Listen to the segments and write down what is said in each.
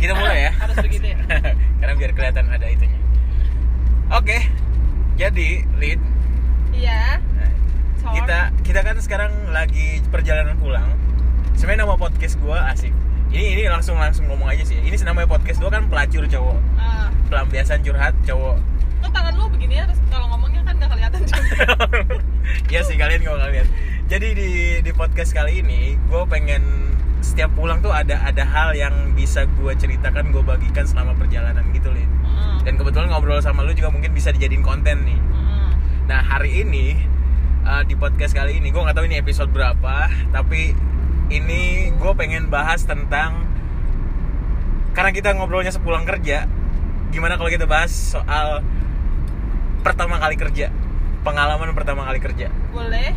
kita mulai ya Harus begitu ya. karena biar kelihatan ada itunya oke jadi lead Iya. Sor. kita kita kan sekarang lagi perjalanan pulang sebenarnya nama podcast gua asik ini ini langsung langsung ngomong aja sih ini namanya podcast gua kan pelacur cowok Ah. pelampiasan curhat cowok Kok tangan lu begini ya? Kalau ngomongnya kan nggak kelihatan juga. Iya sih kalian nggak bakal lihat. Jadi di di podcast kali ini gue pengen setiap pulang tuh ada ada hal yang bisa gue ceritakan gue bagikan selama perjalanan gitu lin. Heeh. Dan kebetulan ngobrol sama lu juga mungkin bisa dijadiin konten nih. Heeh. Nah hari ini uh, di podcast kali ini gue nggak tahu ini episode berapa, tapi ini gue pengen bahas tentang karena kita ngobrolnya sepulang kerja, gimana kalau kita bahas soal pertama kali kerja, pengalaman pertama kali kerja. Boleh.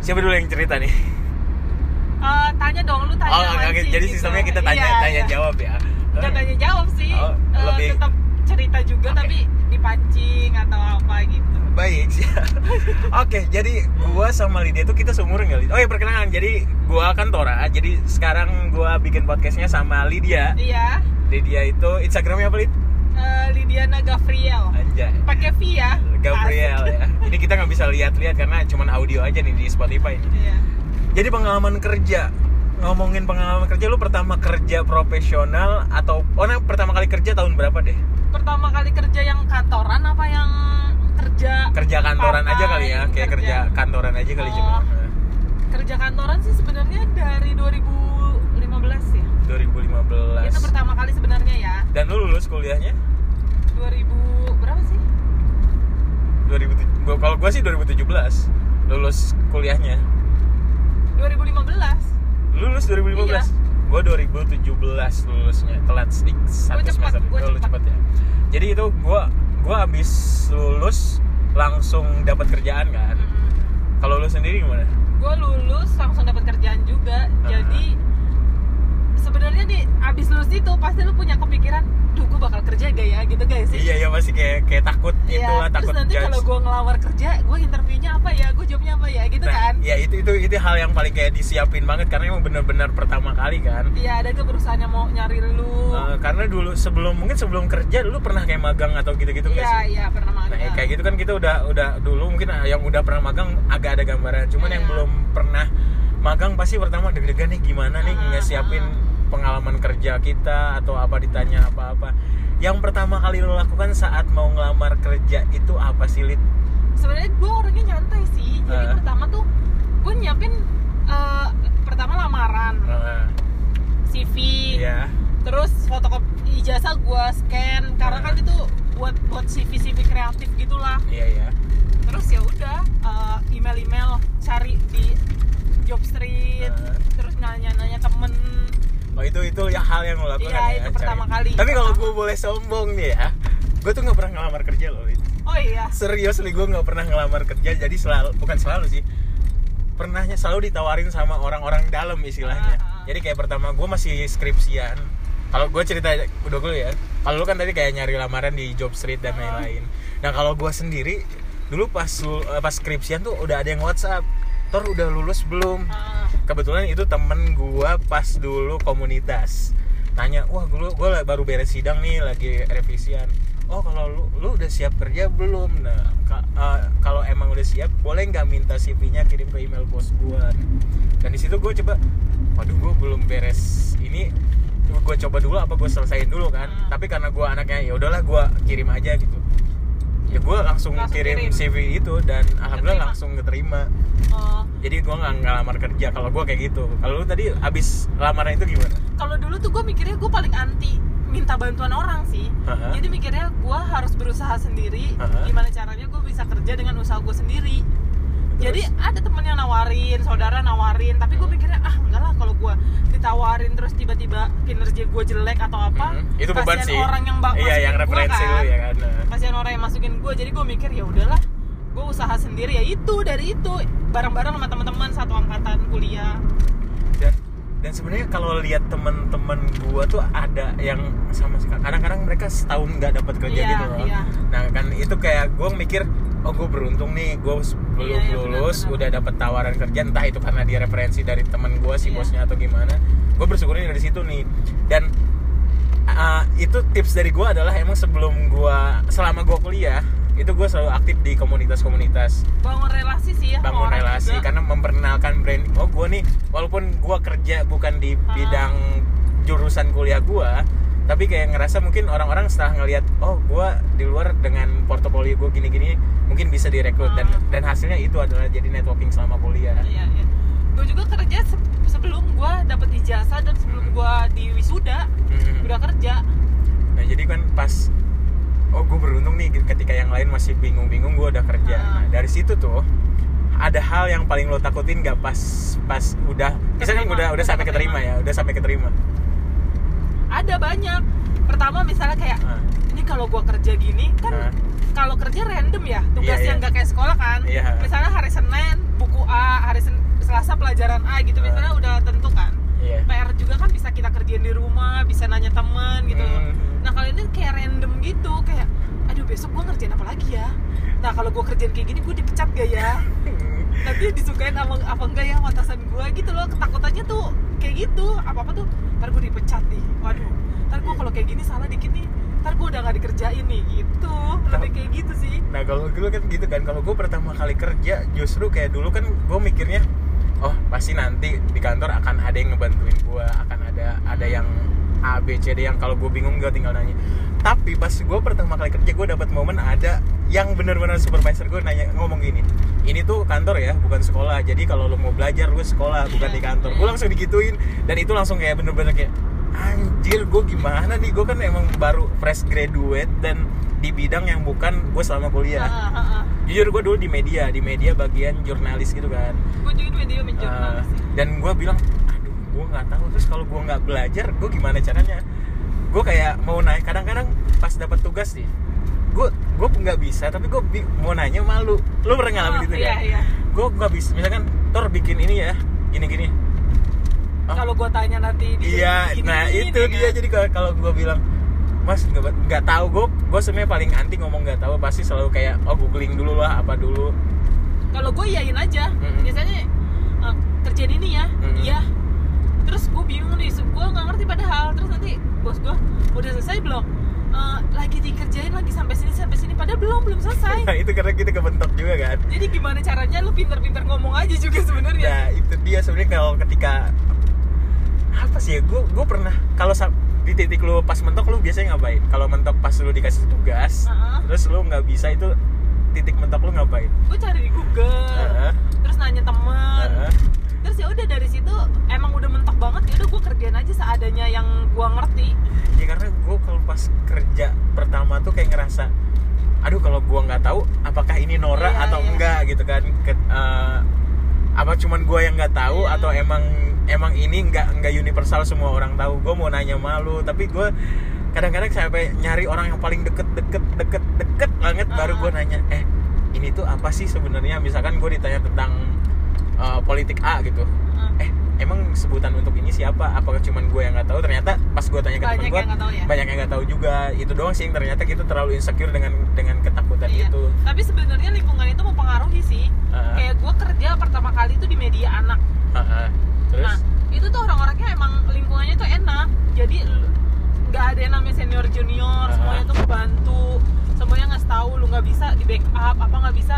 Siapa dulu yang cerita nih? Eh, tanya dong, lu tanya Oh, oke, mancing jadi gitu. sistemnya kita tanya Iya, tanya iya. jawab ya. Nggak tanya jawab sih. Oh, Eh, lebih- tetap cerita juga Oke. tapi dipancing atau apa gitu. Baik sih. Oke, jadi gua sama Lydia itu kita seumuran kali. Oh ya perkenalan. Jadi gua kan Tora. Jadi sekarang gua bikin podcastnya sama Lydia. Iya. Lydia itu Instagramnya apa Lid? Eh, Lidiana Gavriel. Anjay. Pakai V ya. Gabriel ya. Ini kita nggak bisa lihat-lihat karena cuman audio aja nih di Spotify. Iya. Jadi pengalaman kerja. Ngomongin pengalaman kerja, lu pertama kerja profesional atau oh nah, pertama kali kerja tahun berapa deh? Pertama kali kerja yang kantoran apa yang kerja Kerja kantoran aja kali ya, kayak kerja kantoran aja kali Oh. cuma. kerja kantoran sih sebenarnya dari 2015 ya 2015. itu pertama kali sebenarnya ya Dan lu lulus kuliahnya 2000 berapa sih 2007. Gua kalau gua sih 2017 lulus kuliahnya. 2015 Lulus 2015. Iya. Gua 2017 lulusnya, telat sedikit satu Gua cepat, semester. gua lu cepat. cepet ya. Jadi itu gua gua abis lulus langsung dapat kerjaan kan. Kalau lu sendiri gimana? gue lulus langsung dapat kerjaan juga Ah. jadi sebenarnya nih abis lulus itu pasti lu punya kepikiran duh gue bakal kerja gak ya gitu guys sih Iya, iya masih kayak kayak takut Iya, terus takut nanti judge. kalau gue ngelamar kerja gue interviewnya apa ya gue jawabnya apa ya gitu Nah, kan ya itu itu itu hal yang paling kayak disiapin banget karena emang bener-bener pertama kali kan. Iya ada ke perusahaan yang mau nyari lu Eh, karena dulu sebelum mungkin sebelum kerja dulu pernah kayak magang atau gitu-gitu Iya sih? iya pernah magang Nah ya kayak gitu kan kita udah udah dulu mungkin yang udah pernah magang agak ada gambaran. Cuman yang Iya. belum pernah magang pasti pertama deg-degan nih gimana nih Ah, ngesiapin ah. Pengalaman kerja kita atau apa ditanya apa-apa. Yang pertama kali lo lakukan saat mau ngelamar kerja itu apa sih Lid? sebenarnya gue orangnya nyantai sih jadi Ah. pertama tuh gue nyiapin eh, pertama lamaran Nah, CV ya. terus fotokopi ijazah gue scan karena kan itu buat buat CV CV kreatif gitulah Iya ya. terus ya udah eh, email email cari di job street Ah. terus nanya nanya temen Oh itu itu ya hal yang lo lakukan Iya, ya, itu cari. pertama kali. Tapi kalau gue boleh sombong nih ya, gue tuh nggak pernah ngelamar kerja loh. Oh iya serius nih gue nggak pernah ngelamar kerja jadi selalu bukan selalu sih pernahnya selalu ditawarin sama orang-orang dalam istilahnya Ah, ah. jadi kayak pertama gue masih skripsian kalau gue cerita udah gue ya kalau lu kan tadi kayak nyari lamaran di job street dan Ah. lain-lain nah kalau gue sendiri dulu pas eh, pas skripsian tuh udah ada yang WhatsApp Tor udah lulus belum Ah, kebetulan itu temen gue pas dulu komunitas. Tanya wah gue gue baru beres sidang nih lagi revisian. Oh kalau lu lu udah siap kerja belum? Nah ka- eh, kalau emang udah siap boleh nggak minta CV-nya kirim ke email bos gue dan di situ gue coba waduh gue belum beres ini. Gue coba dulu apa gue selesaiin dulu kan? Hmm. tapi karena gue anaknya ya udahlah gue kirim aja gitu ya gue langsung, Langsung kirim, kirim. CV itu dan alhamdulillah Keterima. langsung keterima oh. jadi gue nggak ngelamar kerja kalau gue kayak gitu kalau lu tadi abis lamaran itu gimana kalau dulu tuh gue mikirnya gue paling anti minta bantuan orang sih Ha-ha. jadi mikirnya gue harus berusaha sendiri Ha-ha. gimana caranya gue bisa kerja dengan usaha gue sendiri Terus? jadi ada temen yang nawarin saudara nawarin tapi gue mikirnya ah enggak lah kalau gue ditawarin terus tiba-tiba kinerja gue jelek atau apa Mhm. itu beban sih orang yang bak- iya yang referensi kan. ya kan Nah. kasihan orang yang masukin gue jadi gue mikir ya udahlah gue usaha sendiri ya itu dari itu bareng-bareng sama teman-teman satu angkatan kuliah dan dan sebenarnya kalau lihat temen-temen gua tuh ada yang sama sih kadang-kadang mereka setahun nggak dapat kerja Iya, gitu loh iya. nah kan itu kayak gua mikir oh gue beruntung nih gue belum Iya, iya, lulus benar-benar. udah dapet tawaran kerja entah itu karena dia referensi dari teman gue si Iya. bosnya atau gimana gue bersyukurnya dari situ nih dan uh, itu tips dari gue adalah emang sebelum gue selama gue kuliah itu gue selalu aktif di komunitas-komunitas bangun relasi sih ya bangun orang relasi juga. karena memperkenalkan brand oh gue nih walaupun gue kerja bukan di Ah. bidang jurusan kuliah gue tapi kayak ngerasa mungkin orang-orang setelah ngelihat oh gue di luar dengan portofolio gue gini-gini mungkin bisa direkrut dan Ah. dan hasilnya itu adalah jadi networking selama kuliah iya iya gue juga kerja se- sebelum gue dapet ijazah dan sebelum gue di wisuda Hmm. udah kerja nah jadi kan pas oh gue beruntung nih ketika yang lain masih bingung-bingung gue udah kerja Ah. nah dari situ tuh ada hal yang paling lo takutin gak pas pas udah misalnya udah udah sampai keterima. ya udah sampai keterima ada banyak pertama misalnya kayak Ah. ini kalau gue kerja gini kan Ah. kalau kerja random ya tugas Iya, iya. yang nggak kayak sekolah kan Iya. misalnya hari Senin buku A hari Sen- Selasa pelajaran A gitu Ah. misalnya udah tentu kan Iya. PR juga kan bisa kita kerjain di rumah bisa nanya temen gitu Hmm. nah kalau ini kayak random gitu kayak aduh besok gue ngerjain apa lagi ya nah kalau gue kerjain kayak gini gue dipecat gak ya nanti disukain apa apa enggak ya sama atasan gue gitu loh ketakutannya tuh kayak gitu. Apa apa tuh ntar gue dipecat nih. Waduh ntar gue kalau kayak gini salah dikit nih. Ntar gue udah gak dikerjain nih. Gitu lebih kayak gitu sih. Nah kalau dulu kan gitu kan, kalau gue pertama kali kerja justru kayak dulu kan gue mikirnya, oh pasti nanti di kantor akan ada yang ngebantuin gue, akan ada ada yang A B C D yang kalau gue bingung gue tinggal nanya. Tapi pas gue pertama kali kerja gue dapat momen ada yang benar-benar supervisor gue nanya ngomong gini, ini tuh kantor ya bukan sekolah, jadi kalau lo mau belajar lu sekolah bukan di kantor. Gue langsung digituin dan itu langsung kayak bener-bener kayak anjir gue gimana nih? Gue kan emang baru fresh graduate dan di bidang yang bukan gue selama kuliah. Ah, ah, ah. jujur gue dulu di media di media bagian jurnalis gitu kan. Gue juga media Uh, menjurnalis sih. dan gue bilang aduh gue nggak tahu. Terus kalau gue nggak belajar gue gimana caranya gue kayak mau naik kadang-kadang pas dapat tugas nih gue gue nggak bisa tapi gue mau nanya malu lu pernah ngalamin Oh, itu iya, kan iya. gue nggak bisa misalkan tor bikin ini ya gini gini Oh. kalau gue tanya nanti di Iya, gini, nah gini, itu dia kan? jadi kalau- gue bilang Mas nggak nggak tahu gue gue sebenarnya paling anti ngomong nggak tahu pasti selalu kayak oh googling dulu lah apa dulu kalau gue iyain aja Mm-mm. biasanya eh, kerjaan ini ya Mm-mm. iya terus gue bingung nih gue nggak ngerti padahal terus nanti bos gue udah selesai belum? Eh, lagi dikerjain lagi sampai sini sampai sini padahal belum belum selesai. Nah itu karena kita kebentok juga kan. Jadi gimana caranya lu pinter-pinter ngomong aja juga sebenarnya? Nah itu dia sebenarnya kalau ketika apa sih ya gue gue pernah kalau di titik lu pas mentok lu biasanya ngapain? Kalau mentok pas lu dikasih tugas Heeh. terus lu nggak bisa itu titik mentok lu ngapain? Gue cari di Google Heeh. terus nanya temen. Heeh. Terus ya udah dari situ emang udah mentok banget ya udah gue kerjain aja seadanya yang gue ngerti ya karena gue kalau pas kerja pertama tuh kayak ngerasa aduh kalau gue nggak tahu apakah ini Nora Iya, atau iya. enggak gitu kan Ke- eh, apa cuman gue yang nggak tahu Iya. atau emang emang ini nggak nggak universal semua orang tahu gue mau nanya malu tapi gue kadang-kadang sampai nyari orang yang paling deket deket deket deket banget baru Ah. gue nanya eh ini tuh apa sih sebenarnya misalkan gue ditanya tentang eh, politik A gitu. Heeh. eh emang sebutan untuk ini siapa? Apakah cuman gue yang nggak tahu? Ternyata pas gue tanya ke temen banyak gue yang nggak tahu ya? banyak yang nggak tahu juga. Itu doang sih yang ternyata kita terlalu insecure dengan dengan ketakutan Iya. itu. Tapi sebenarnya lingkungan itu mempengaruhi sih. Heeh. kayak gue kerja pertama kali itu di media anak. Heeh. terus? Nah itu tuh orang-orangnya emang lingkungannya tuh enak. Jadi nggak ada yang namanya senior junior. Ah. semuanya tuh ngebantu. Semuanya ngasih tahu lu nggak bisa di backup apa nggak bisa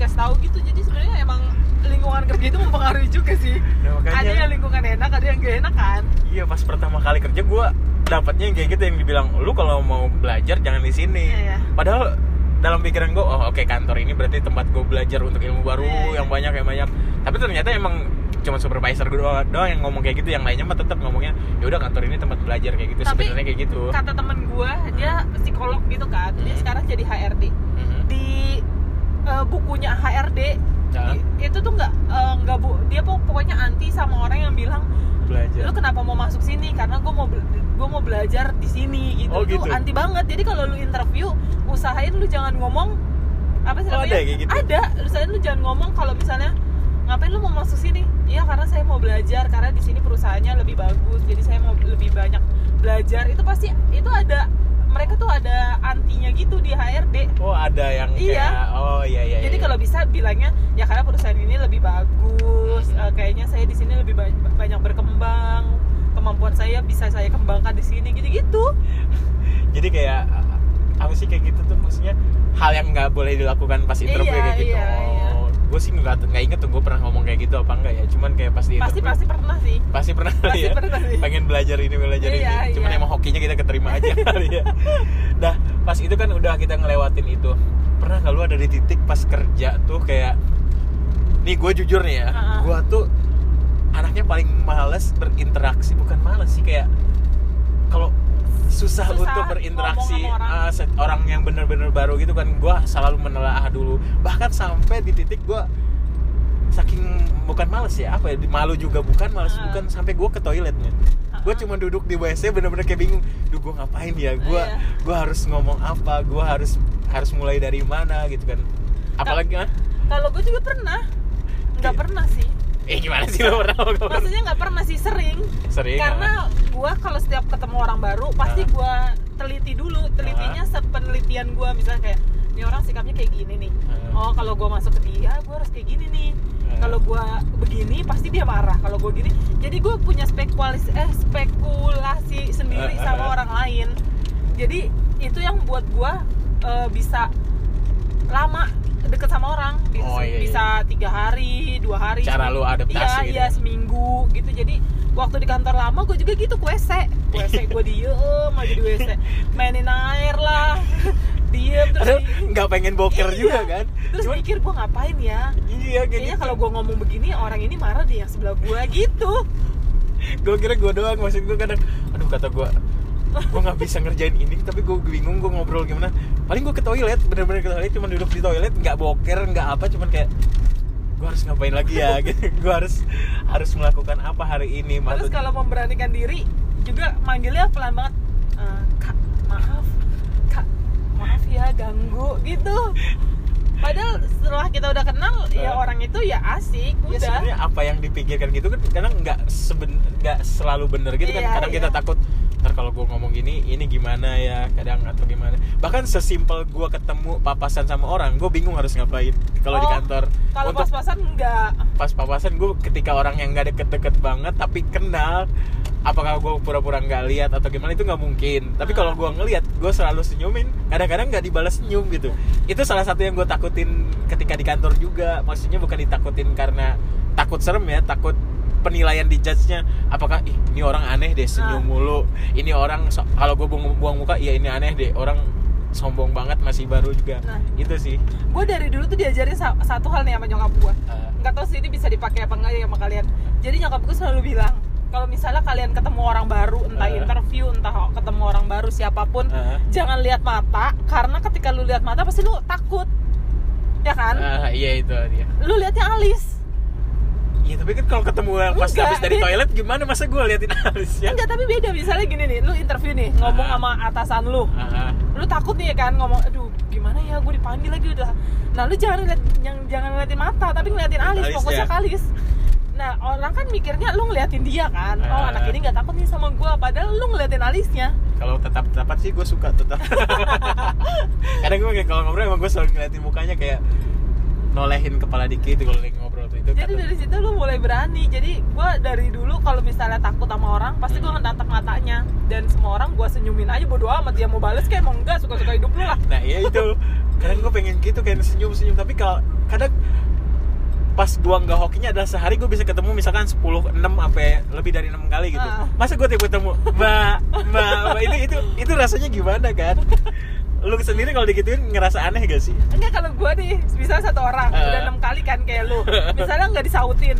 dikasih tahu gitu jadi sebenarnya emang lingkungan kerja itu mempengaruhi juga sih. Nah, makanya- ada yang lingkungan enak ada yang gak enak kan? Iya pas pertama kali kerja gue dapatnya yang kayak gitu yang dibilang lu kalau mau belajar jangan di sini. Iya, iya. padahal dalam pikiran gue oh oke kantor ini berarti tempat gue belajar untuk ilmu baru Iya, yang banyak yang banyak. Tapi ternyata emang cuma supervisor gue doang, doang yang ngomong kayak gitu yang lainnya mah tetap ngomongnya ya udah kantor ini tempat belajar kayak gitu Tapi sebenarnya kayak gitu. kata temen gue dia psikolog gitu kan dia Hmm. sekarang jadi HRD Mhm. di eh, bukunya HRD Ya. itu tuh nggak eh, nggak bu dia po- pokoknya anti sama orang yang bilang belajar. Lu kenapa mau masuk sini? Karena gue mau gue mau belajar di sini gitu. Oh, itu gitu. anti banget. Jadi kalau lu interview usahain lu jangan ngomong apa sih Oh, namanya? ada gitu? ada. Usahain lu jangan ngomong kalau misalnya ngapain lu mau masuk sini? Iya karena saya mau belajar karena di sini perusahaannya lebih bagus jadi saya mau lebih banyak belajar. Itu pasti itu ada mereka tuh ada antinya gitu di HRD oh ada yang Iya. kayak oh iya iya jadi iya. kalau bisa bilangnya ya karena perusahaan ini lebih bagus Hmm. eh, kayaknya saya di sini lebih ba- banyak berkembang kemampuan saya bisa saya kembangkan di sini gitu-gitu jadi kayak apa sih kayak gitu tuh maksudnya hal yang nggak boleh dilakukan pas interview Iya, kayak gitu iya, iya. Gue sih nggak nggak inget tuh gue pernah ngomong kayak gitu apa enggak ya cuman kayak pas di pasti interview pasti pernah sih pasti pernah Pasti ya pernah sih. pengen belajar ini belajar Iya, ini cuman iya. emang hokinya kita keterima aja kali ya dah pas itu kan udah kita ngelewatin itu pernah nggak lu ada di titik pas kerja tuh kayak nih gue jujur nih ya Ha-ha. gue tuh anaknya paling males berinteraksi bukan males sih kayak kalau susah, Susah untuk berinteraksi orang. se- orang yang bener-bener baru gitu kan. Gue selalu menelaah dulu. Bahkan sampai di titik gue saking bukan males ya apa ya malu juga bukan males Ah. bukan sampai gue ke toiletnya. Gue Ah. cuma duduk di WC bener-bener kayak bingung duh gue ngapain ya? Gue Iya. gue harus ngomong apa? Gue harus harus mulai dari mana? gitu kan. Apalagi ah kalau gue juga pernah. Nggak pernah sih eh gimana sih lo pernah maksudnya nggak pernah sih sering. Sering karena gue kalau setiap ketemu orang baru pasti Ah. gue teliti dulu. Telitinya sepenelitian gue misalnya kayak ini orang sikapnya kayak gini nih. Ah. oh kalau gue masuk ke dia gue harus kayak gini nih. Ah. kalau gue begini pasti dia marah. Kalau gue gini jadi gue punya spekulasi eh spekulasi sendiri Ah, ah, sama ah. orang lain. Jadi itu yang buat gue eh, bisa lama deket sama orang bisa, Oh, iya, iya. bisa tiga hari dua hari Cara lu adaptasi iya gitu iya ya? seminggu gitu. Jadi waktu di kantor lama gue juga gitu Ke WC gue diem aja di WC mainin air lah. Diem terus di- nggak pengen boker Iya. juga kan? terus Cuman- mikir gue ngapain ya? Iya kayak kayaknya gitu. kalau gue ngomong begini orang ini marah di yang sebelah gue gitu. Gue kira gue doang maksud gue kadang aduh kata gue gue nggak bisa ngerjain ini tapi gue bingung gue ngobrol gimana. Paling gue ke toilet bener-bener ke toilet cuma duduk di toilet nggak boker nggak apa cuman kayak gue harus ngapain lagi ya? Gitu. Gue harus harus melakukan apa hari ini terus Maksud- kalau memberanikan diri juga manggilnya pelan banget "Eh, kak maaf kak maaf ya ganggu gitu. Padahal setelah kita udah kenal ya Eh. orang itu ya asik ya udah. sebenarnya apa yang dipikirkan gitu kan kadang nggak seben nggak selalu bener gitu kan. Iya, kadang iya. kita takut ntar kalau gue ngomong gini ini gimana ya kadang atau gimana. Bahkan sesimpel gue ketemu papasan sama orang gue bingung harus ngapain kalau di Oh, kantor. kalau untuk pas-pasan enggak. Pas papasan gue ketika orang yang nggak deket-deket banget tapi kenal apakah gue pura-pura nggak lihat atau gimana itu nggak mungkin. Tapi kalau gue ngelihat gue selalu senyumin. Kadang-kadang nggak dibalas senyum gitu. Itu salah satu yang gue takutin ketika di kantor juga. Maksudnya bukan ditakutin karena takut serem ya takut penilaian di judge-nya apakah ih ini orang aneh deh senyum Ah. mulu. Ini orang so- kalau gue buang, buang muka ya ini aneh deh orang sombong banget masih baru juga. Nah. itu sih. Gue dari dulu tuh diajarin sa- satu hal nih sama nyokap gue Uh, nggak tahu sih ini bisa dipakai apa enggak ya sama kalian. Jadi nyokap gue selalu bilang kalau misalnya kalian ketemu orang baru entah Eh. interview entah ketemu orang baru siapa pun uh, jangan lihat mata karena ketika lu lihat mata pasti lu takut. Ya kan? Uh, iya itu dia. Lu lihatnya alis Iya tapi kan kalau ketemu yang pas Enggak, habis dari toilet gimana masa gue liatin alisnya? enggak tapi beda misalnya gini nih lu interview nih ngomong Ah. sama atasan lu Ah, lu takut nih kan ngomong aduh gimana ya gue dipanggil lagi udah nah lu jangan lihat yang jangan ngeliatin mata tapi ngeliatin alis Alis, fokusnya ya. ke alis nah orang kan mikirnya lu ngeliatin dia kan oh Ah. anak ini nggak takut nih sama gue padahal lu ngeliatin alisnya kalau tetap tetapan sih gue suka tetap. Kadang gue kayak kalau ngobrol emang gue selalu ngeliatin mukanya kayak nolehin kepala dikit kalau lagi ngobrol tuh itu. Jadi dari situ lu mulai berani jadi gue dari dulu kalau misalnya takut sama orang pasti gue Hmm. ngetatap matanya dan semua orang gue senyumin aja bodo amat dia mau bales kayak mau enggak suka suka hidup lu lah Nah iya itu. Kadang gue pengen gitu kayak senyum senyum tapi kalau kadang pas gua nggak hokinya adalah sehari gue bisa ketemu misalkan 10 6 sampai lebih dari enam kali gitu. Ah. Masa gue tiba ketemu, "Mbak, Mbak, Mbak," itu itu itu rasanya gimana kan? Lu sendiri kalau digituin ngerasa aneh gak sih? enggak kalau gue nih misalnya satu orang Ah. udah enam kali kan kayak lu misalnya nggak disautin.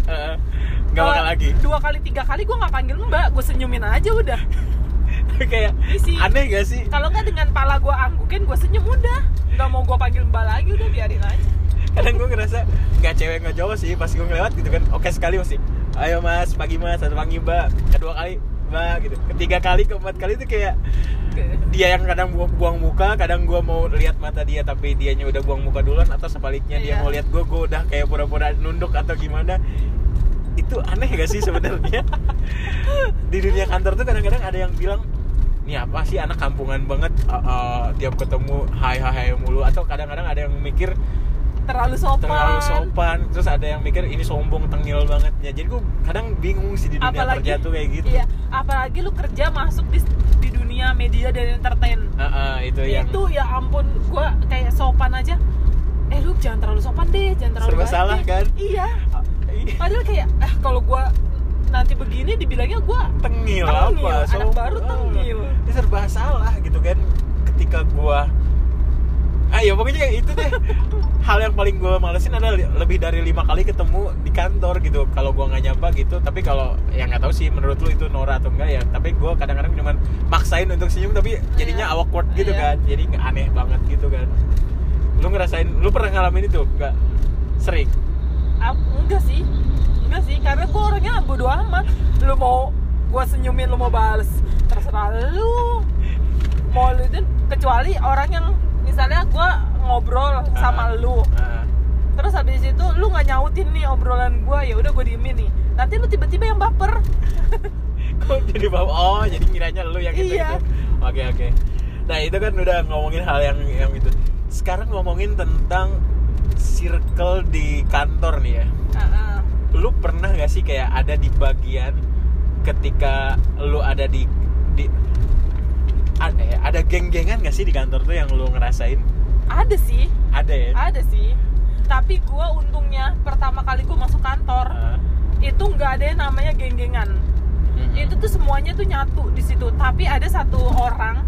Gak bakal Eh, lagi. dua kali tiga kali gue nggak panggil mbak gue senyumin aja udah kayak Isi. aneh gak sih? kalau nggak dengan pala gue anggukin gue senyum udah nggak mau gue panggil mbak lagi udah biarin aja Kadang gue ngerasa nggak cewek nggak cowok sih pas gue ngelewat gitu kan. Oke sekali masih. Ayo mas, pagi mas, atau pagi mbak. Kedua kali mbak gitu. Ketiga kali, keempat kali itu kayak dia yang kadang buang, buang muka, kadang gue mau lihat mata dia tapi dianya udah buang muka duluan atau sebaliknya dia Iya. mau lihat gue, gue udah kayak pura-pura nunduk atau gimana. Itu aneh gak sih sebenarnya? Di dunia kantor tuh kadang-kadang ada yang bilang ini apa sih anak kampungan banget uh, uh, tiap ketemu hai hai mulu atau kadang-kadang ada yang mikir terlalu sopan. Terlalu sopan. Terus ada yang mikir ini sombong tengil banget. Ya jadi gue kadang bingung sih di dunia apalagi kerja tuh kayak gitu. iya apalagi lu kerja masuk di di dunia media dan entertain. Ah, ah, itu yang itu ya ampun gua kayak sopan aja. Eh lu jangan terlalu sopan deh jangan terlalu Serba salah, deh. kan? iya. Ah, ih, padahal kayak eh kalau gua nanti begini dibilangnya gua tengil, Tengil, apa? anak sombong. baru tengil. ini serba salah gitu kan ketika gua ah ya pokoknya itu deh. Hal yang paling gue malesin adalah lebih dari lima kali ketemu di kantor gitu. Kalau gua nggak nyapa gitu tapi kalau yang nggak tahu sih menurut lu itu Nora atau enggak ya. Tapi gua kadang-kadang cuman maksain untuk senyum tapi jadinya Iya. awkward gitu Iya. kan. Jadi aneh banget gitu kan. Lu ngerasain lu pernah ngalamin itu nggak? Sering? Ah, enggak sih. Enggak sih karena gua orangnya bodo amat. Lu mau gua senyumin lu mau bales. Terserah lu. Mau lu itu kecuali orang yang misalnya gua ngobrol sama Ah, lu. ah. terus habis itu lu nggak nyautin nih obrolan gua ya udah gua diemin nih. Nanti lu tiba-tiba yang baper. Kok jadi bawa oh jadi ngiranya lu yang itu Iya. oke oke. Nah itu kan udah ngomongin hal yang yang itu sekarang ngomongin tentang circle di kantor nih ya. Heeh. lu pernah gak sih kayak ada di bagian ketika lu ada di di ada ya ada geng-gengan gak sih di kantor tuh yang lu ngerasain? Ada sih. Ada ya? Ada sih. Tapi gua untungnya pertama kali gua masuk kantor Ah, itu nggak ada yang namanya geng-gengan. Mm-mm. itu tuh semuanya tuh nyatu di situ. Tapi ada satu orang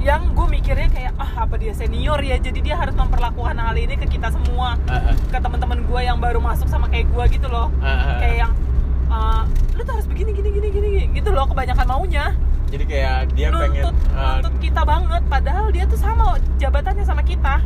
yang gue mikirnya kayak ah apa dia senior ya? Jadi dia harus memperlakukan hal ini ke kita semua. Ah, ke teman-teman gue yang baru masuk sama kayak gue gitu loh. Ah. kayak yang "Eh, lu tuh harus begini gini gini gini gitu loh kebanyakan maunya jadi kayak dia pengen nuntut ah, nuntut kita banget padahal dia tuh sama jabatannya sama kita.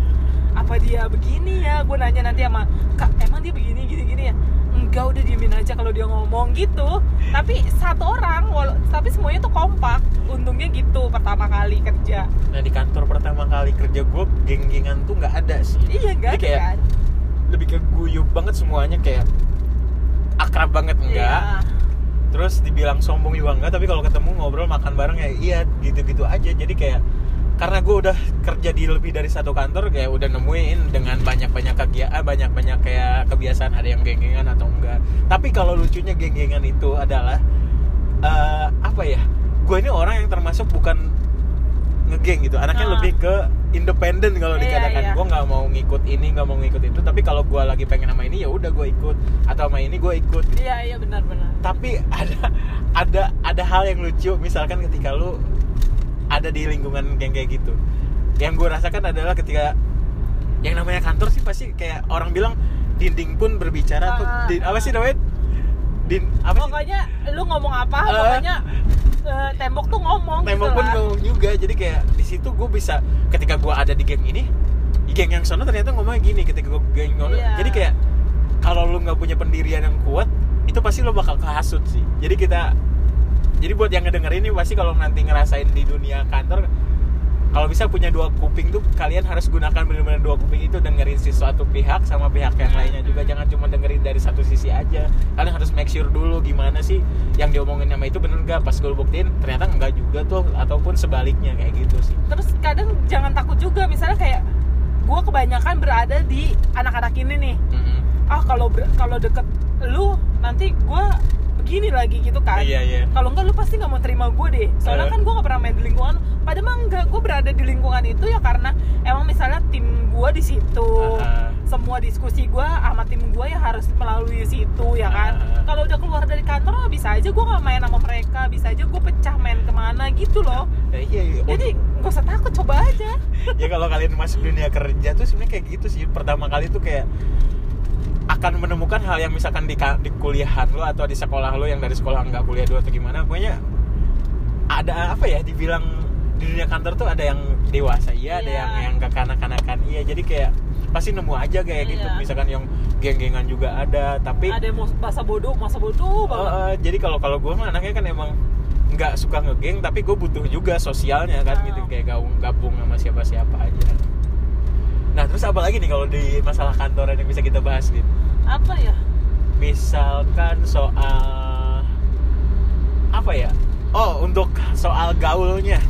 Apa dia begini ya? Gue nanya nanti sama kak emang dia begini gini gini ya? Enggak udah diemin aja kalau dia ngomong gitu. Tapi satu orang tapi semuanya tuh kompak. Untungnya gitu pertama kali kerja. Nah di kantor pertama kali kerja gue geng-gengan tuh nggak ada sih. iya enggak Jadi kayak kan? lebih ke guyup banget semuanya kayak akrab banget enggak. Iya. Terus dibilang sombong juga enggak. Tapi kalau ketemu ngobrol makan bareng ya iya gitu-gitu aja. Jadi kayak karena gue udah kerja di lebih dari satu kantor kayak udah nemuin dengan banyak-banyak kegiatan banyak-banyak kayak kebiasaan ada yang geng-gengan atau enggak tapi kalau lucunya geng-gengan itu adalah eh, apa ya gue ini orang yang termasuk bukan ngegeng gitu anaknya Ah. lebih ke independen kalau Iya, dikatakan. iya. gue nggak mau ngikut ini nggak mau ngikut itu tapi kalau gue lagi pengen sama ini ya udah gue ikut. Atau sama ini gue ikut. Iya iya benar-benar tapi ada ada ada hal yang lucu. Misalkan ketika lu ada di lingkungan geng kayak gitu. Yang gue rasakan adalah ketika yang namanya kantor sih pasti kayak orang bilang dinding pun berbicara tuh Ah, di, apa sih namanya din apa sih pokoknya lu ngomong apa Eh. pokoknya eh, tembok tuh ngomong tembok gitu pun lah. ngomong juga jadi kayak di situ gue bisa ketika gue ada di geng ini di geng yang sana ternyata ngomongnya gini ketika gue geng Iya. jadi kayak kalau lu nggak punya pendirian yang kuat itu pasti lo bakal kehasut sih jadi kita jadi buat yang ngedenger ini pasti kalau nanti ngerasain di dunia kantor kalau bisa punya dua kuping tuh kalian harus gunakan benar-benar dua kuping itu dengerin si suatu pihak sama pihak yang lainnya juga. Jangan cuma dengerin dari satu sisi aja. Kalian harus make sure dulu gimana sih yang diomongin sama itu bener gak pas gue buktiin ternyata enggak juga tuh ataupun sebaliknya kayak gitu sih. Terus kadang jangan takut juga misalnya kayak gue kebanyakan berada di anak-anak ini nih. Ah kalau kalau deket lu nanti gue begini lagi gitu kan. Iya iya. Kalau enggak lu pasti nggak mau terima gue deh. Soalnya Eh. kan gue nggak pernah main di lingkungan padahal mah enggak gue berada di lingkungan itu ya karena emang misalnya tim gue di situ. Ah. semua diskusi gue sama tim gue ya harus melalui situ ya kan? Ah. kalau udah keluar dari kantor bisa aja gue nggak main sama mereka. Bisa aja gue pecah main ke mana gitu loh. Ya, iya, iya. jadi gak usah takut coba aja. Ya kalau kalian masuk dunia kerja tuh sebenarnya kayak gitu sih. Pertama kali tuh kayak akan menemukan hal yang misalkan di, di kuliahan lo atau di sekolah lo yang dari sekolah nggak kuliah dulu atau gimana pokoknya ada apa ya dibilang di dunia kantor tuh ada yang dewasa iya ada Iya. yang yang kekanak-kanakan iya jadi kayak pasti nemu aja kayak gitu Iya. misalkan yang geng-gengan juga ada tapi ada yang bahasa bodoh masa bodoh banget Eh, eh, jadi kalau kalau gue mah anaknya kan emang nggak suka ngegeng tapi gue butuh juga sosialnya kan Oh. gitu kayak gabung gabung sama siapa siapa aja nah terus apa lagi nih kalau di masalah kantoran yang bisa kita bahas gitu apa ya? Misalkan soal apa ya? Oh untuk soal gaulnya.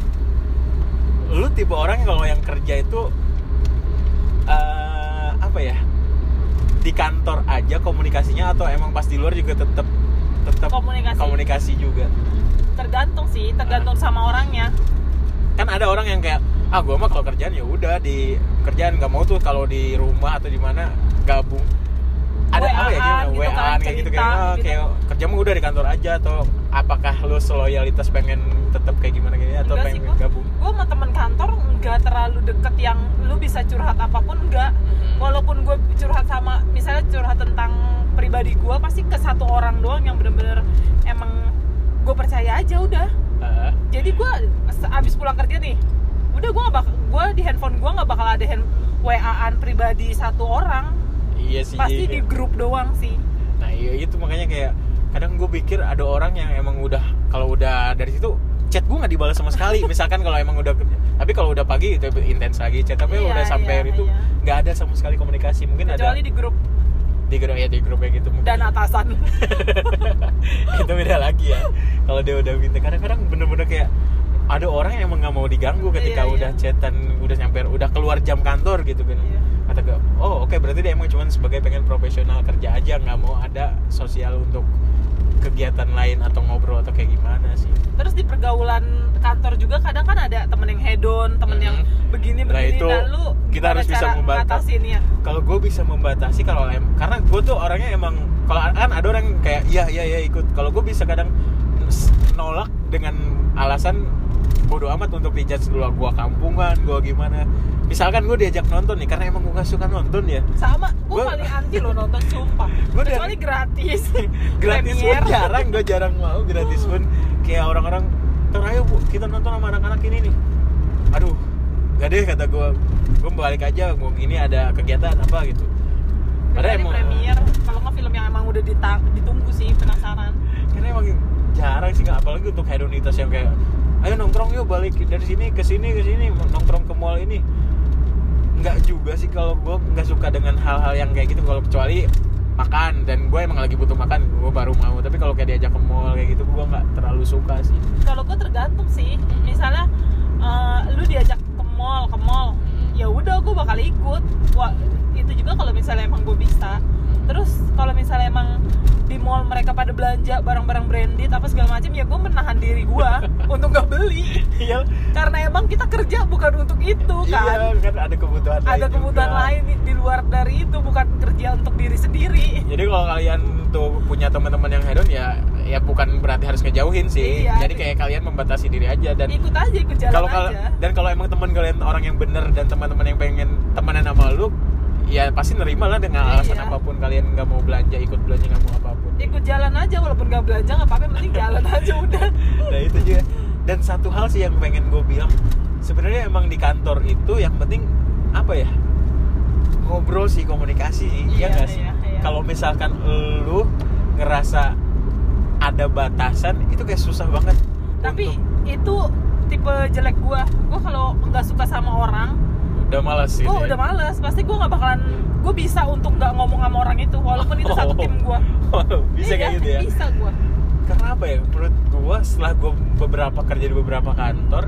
Lu tipe orang yang kalau yang kerja itu eh, apa ya? Di kantor aja komunikasinya atau emang pas di luar juga tetap tetap Komunikasi. komunikasi juga? Tergantung sih tergantung sama orangnya. Kan ada orang yang kayak ah gua mah kalau kerjaan ya udah di kerjaan nggak mau tuh kalau di rumah atau di mana gabung. Ada apa ya gitu WA kan, kayak gitu kayak oh, gitu. kayak kerja mah udah di kantor aja atau apakah lu seloyalitas pengen tetap kayak gimana gini atau Enggak sih, pengen gua- gabung? gue sama temen kantor nggak terlalu deket yang lu bisa curhat apa pun enggak walaupun gue curhat sama misalnya curhat tentang pribadi gue pasti ke satu orang doang yang bener-bener emang gue percaya aja udah. Ah, jadi gue abis pulang kerja nih udah gue bakal gue di handphone gue nggak bakal ada hand waan pribadi satu orang. Iya sih. Pasti di grup doang sih. Nah iya itu makanya kayak kadang gue pikir ada orang yang emang udah kalau udah dari situ chat gue nggak dibalas sama sekali. Misalkan kalau emang udah tapi kalau udah pagi itu intens lagi chat. Tapi Iya, udah sampai iya, itu iya. nggak ada sama sekali komunikasi. Mungkin kecuali ada di grup. Di grup ya di grup kayak gitu mungkin. Dan atasan. Itu beda lagi ya. Kalau dia udah minta kadang-kadang bener-bener kayak ada orang yang emang nggak mau diganggu ketika Iya, iya. udah chatan udah nyampe udah keluar jam kantor gitu kan Iya. kata gue oh oke berarti dia emang cuman sebagai pengen profesional kerja aja nggak mau ada sosial untuk kegiatan lain atau ngobrol atau kayak gimana sih terus di pergaulan kantor juga kadang kan ada temen yang hedon temen yang Mhm. begini Nah, begini itu nah lu kita harus bisa cara membatas. ngatasinnya? kalau gue bisa membatasi kalau em karena gue tuh orangnya emang kalau kan ada orang yang kayak iya iya iya ikut kalau gue bisa kadang nolak dengan alasan bodoh amat untuk dijudge dulu gue kampungan gue gimana. Misalkan gue diajak nonton nih karena emang gue gak suka nonton ya. Sama gue Gua- paling anti lo nonton sumpah. Gua dari- kecuali gratis. Gratis pun jarang gue jarang mau gratis pun. Kayak orang-orang "Ntar ayo bu kita nonton sama anak-anak ini nih. Aduh gak deh kata gue gue balik aja mau gini ada kegiatan apa gitu. Kecuali emang- premier kalau nggak film yang emang udah ditunggu sih penasaran. Karena emang jarang sih nggak apalagi untuk hedonitas yang kayak ayo nongkrong yuk balik dari sini ke sini ke sini nongkrong ke mall ini. Nggak juga sih kalau gue nggak suka dengan hal-hal yang kayak gitu kalau kecuali makan. Dan gue emang lagi butuh makan gue baru mau. Tapi kalau kayak diajak ke mall kayak gitu gue nggak terlalu suka sih. Kalau gue tergantung sih. Misalnya eh, lu diajak ke mall ke mall ya udah gue bakal ikut Wah, itu juga kalau misalnya emang gue bisa. Terus kalau misalnya emang di mall mereka pada belanja barang-barang branded apa segala macam ya gue menahan diri gue untuk nggak beli. Iya. Karena emang kita kerja bukan untuk itu kan? iya kan ada kebutuhan ada lain kebutuhan juga. lain di, di luar dari itu bukan kerja untuk diri sendiri. Jadi kalau kalian tuh punya teman-teman yang hedon ya ya bukan berarti harus ngejauhin sih. Iya. jadi kayak kalian membatasi diri aja dan ikut aja ikut jalan kalau kal- aja. dan kalau emang teman kalian orang yang bener dan teman-teman yang pengen temenan sama lu ya pasti nerima lah dengan alasan Iya. apa pun kalian nggak mau belanja ikut belanja nggak mau apa pun. Ikut jalan aja walaupun gak belanja nggak apa-apa penting jalan aja udah. Nah itu juga. Dan satu hal sih yang pengen gue bilang sebenarnya emang di kantor itu yang penting apa ya? Ngobrol sih komunikasi sih iya Iya, nggak sih? iya, iya. Kalau misalkan lu ngerasa ada batasan itu kayak susah banget tapi untuk- itu tipe jelek gua. Gua kalau nggak suka sama orang udah malas sih gua udah males. Pasti gua nggak bakalan gua bisa untuk nggak ngomong sama orang itu walaupun itu satu Oh. tim gua. Bisa Iya, kayak gitu ya? bisa gua. Karena apa ya? Menurut gua setelah gua beberapa kerja di beberapa kantor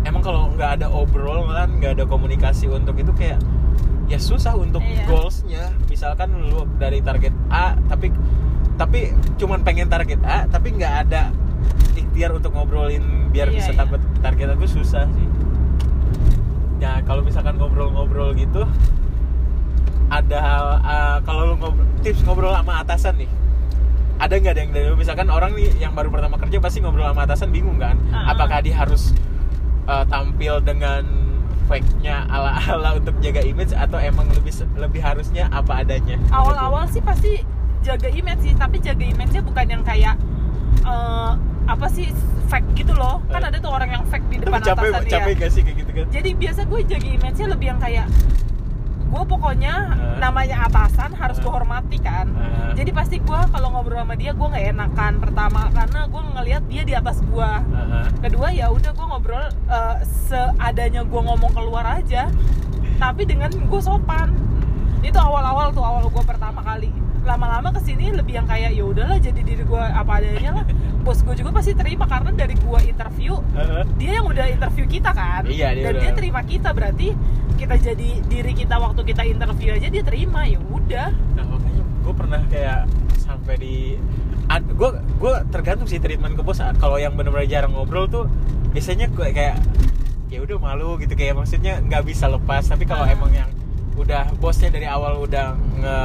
emang kalau nggak ada obrolan nggak ada komunikasi untuk itu kayak ya susah untuk Iya. goalsnya misalkan lu dari target A tapi tapi cuman pengen target A tapi nggak ada ikhtiar untuk ngobrolin biar Iya, bisa iya. dapat target aku susah sih ya kalau misalkan ngobrol-ngobrol gitu ada hal uh, kalau lu ngobrol, tips ngobrol sama atasan nih ada nggak ada yang dari misalkan orang nih yang baru pertama kerja pasti ngobrol sama atasan bingung kan Ah. apakah dia harus uh, tampil dengan fake-nya ala-ala untuk jaga image atau emang lebih lebih harusnya apa adanya? Awal-awal sih pasti jaga image sih tapi jaga image-nya bukan yang kayak eh, apa sih fake gitu loh. Kan Eh. ada tuh orang yang fake di tapi depan capek atasan capek ya gak sih kayak gitu kan? Jadi biasa gue jaga image-nya lebih yang kayak gue pokoknya Eh. namanya atasan harus Eh. gue hormati kan Eh. jadi pasti gue kalau ngobrol sama dia gue nggak enakan pertama karena gue ngelihat dia di atas gue Aha. kedua ya udah gue ngobrol eh, seadanya gue ngomong keluar aja tapi dengan gue sopan itu awal-awal tuh awal gue pertama kali lama-lama ke sini lebih yang kayak ya udahlah jadi diri gue apa adanya lah bos gue juga pasti terima karena dari gue interview Heeh. dia yang udah interview kita kan. Iya, dia dan udah- dia terima kita berarti kita jadi diri kita waktu kita interview aja dia terima ya udah. Nah makanya gue pernah kayak sampai di gue gue tergantung sih treatment ke bos. Kalau yang benar-benar jarang ngobrol tuh biasanya gue kayak ya udah malu gitu. Kayak maksudnya nggak bisa lepas. Tapi kalau Ah. emang yang udah bosnya dari awal udah nge,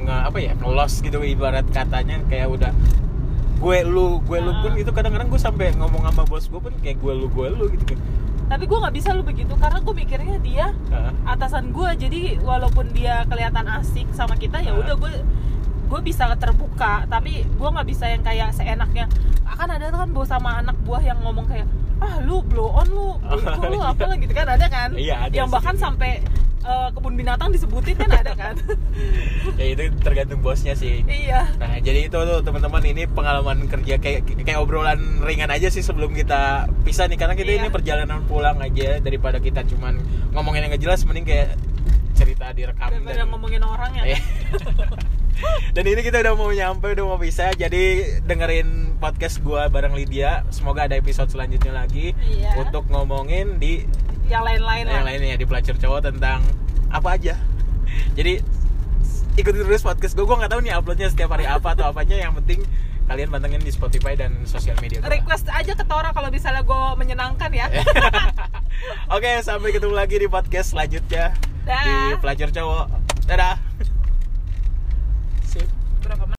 nge apa ya ngelos gitu ibarat katanya kayak udah gue lu gue lu pun itu kadang-kadang gue sampai ngomong sama bos gue pun kayak gue lu gue lu gitu kan tapi gue nggak bisa lu begitu karena gue mikirnya dia Heeh. atasan gue jadi walaupun dia kelihatan asik sama kita ya Ah. udah gue gue bisa terbuka tapi gue nggak bisa yang kayak seenaknya akan ada kan bos sama anak buah yang ngomong kayak ah lu blow on lu bego lu Iya. apa lah gitu kan ada kan Iya, ada yang sih bahkan sampai eh, kebun binatang disebutin kan ada kan ya itu tergantung bosnya sih iya Nah, jadi itu tuh teman-teman ini pengalaman kerja kayak kayak obrolan ringan aja sih sebelum kita pisah nih karena kita Iya. ini perjalanan pulang aja daripada kita cuman ngomongin yang nggak jelas mending kayak cerita direkam daripada ngomongin orang ya Iya. dan ini kita udah mau nyampe udah mau pisah jadi dengerin podcast gua bareng Lydia semoga ada episode selanjutnya lagi Iya. untuk ngomongin di yang lain-lain yang lah. lainnya di pelacur cowok tentang apa aja. Jadi ikuti terus podcast gue gue nggak tahu nih uploadnya setiap hari apa atau apanya. Yang penting kalian pantengin di Spotify dan sosial media gua. request aja ke Tora kalau misalnya gue menyenangkan ya. Oke okay, sampai ketemu lagi di podcast selanjutnya. Da. di pelacur cowok. Dadah.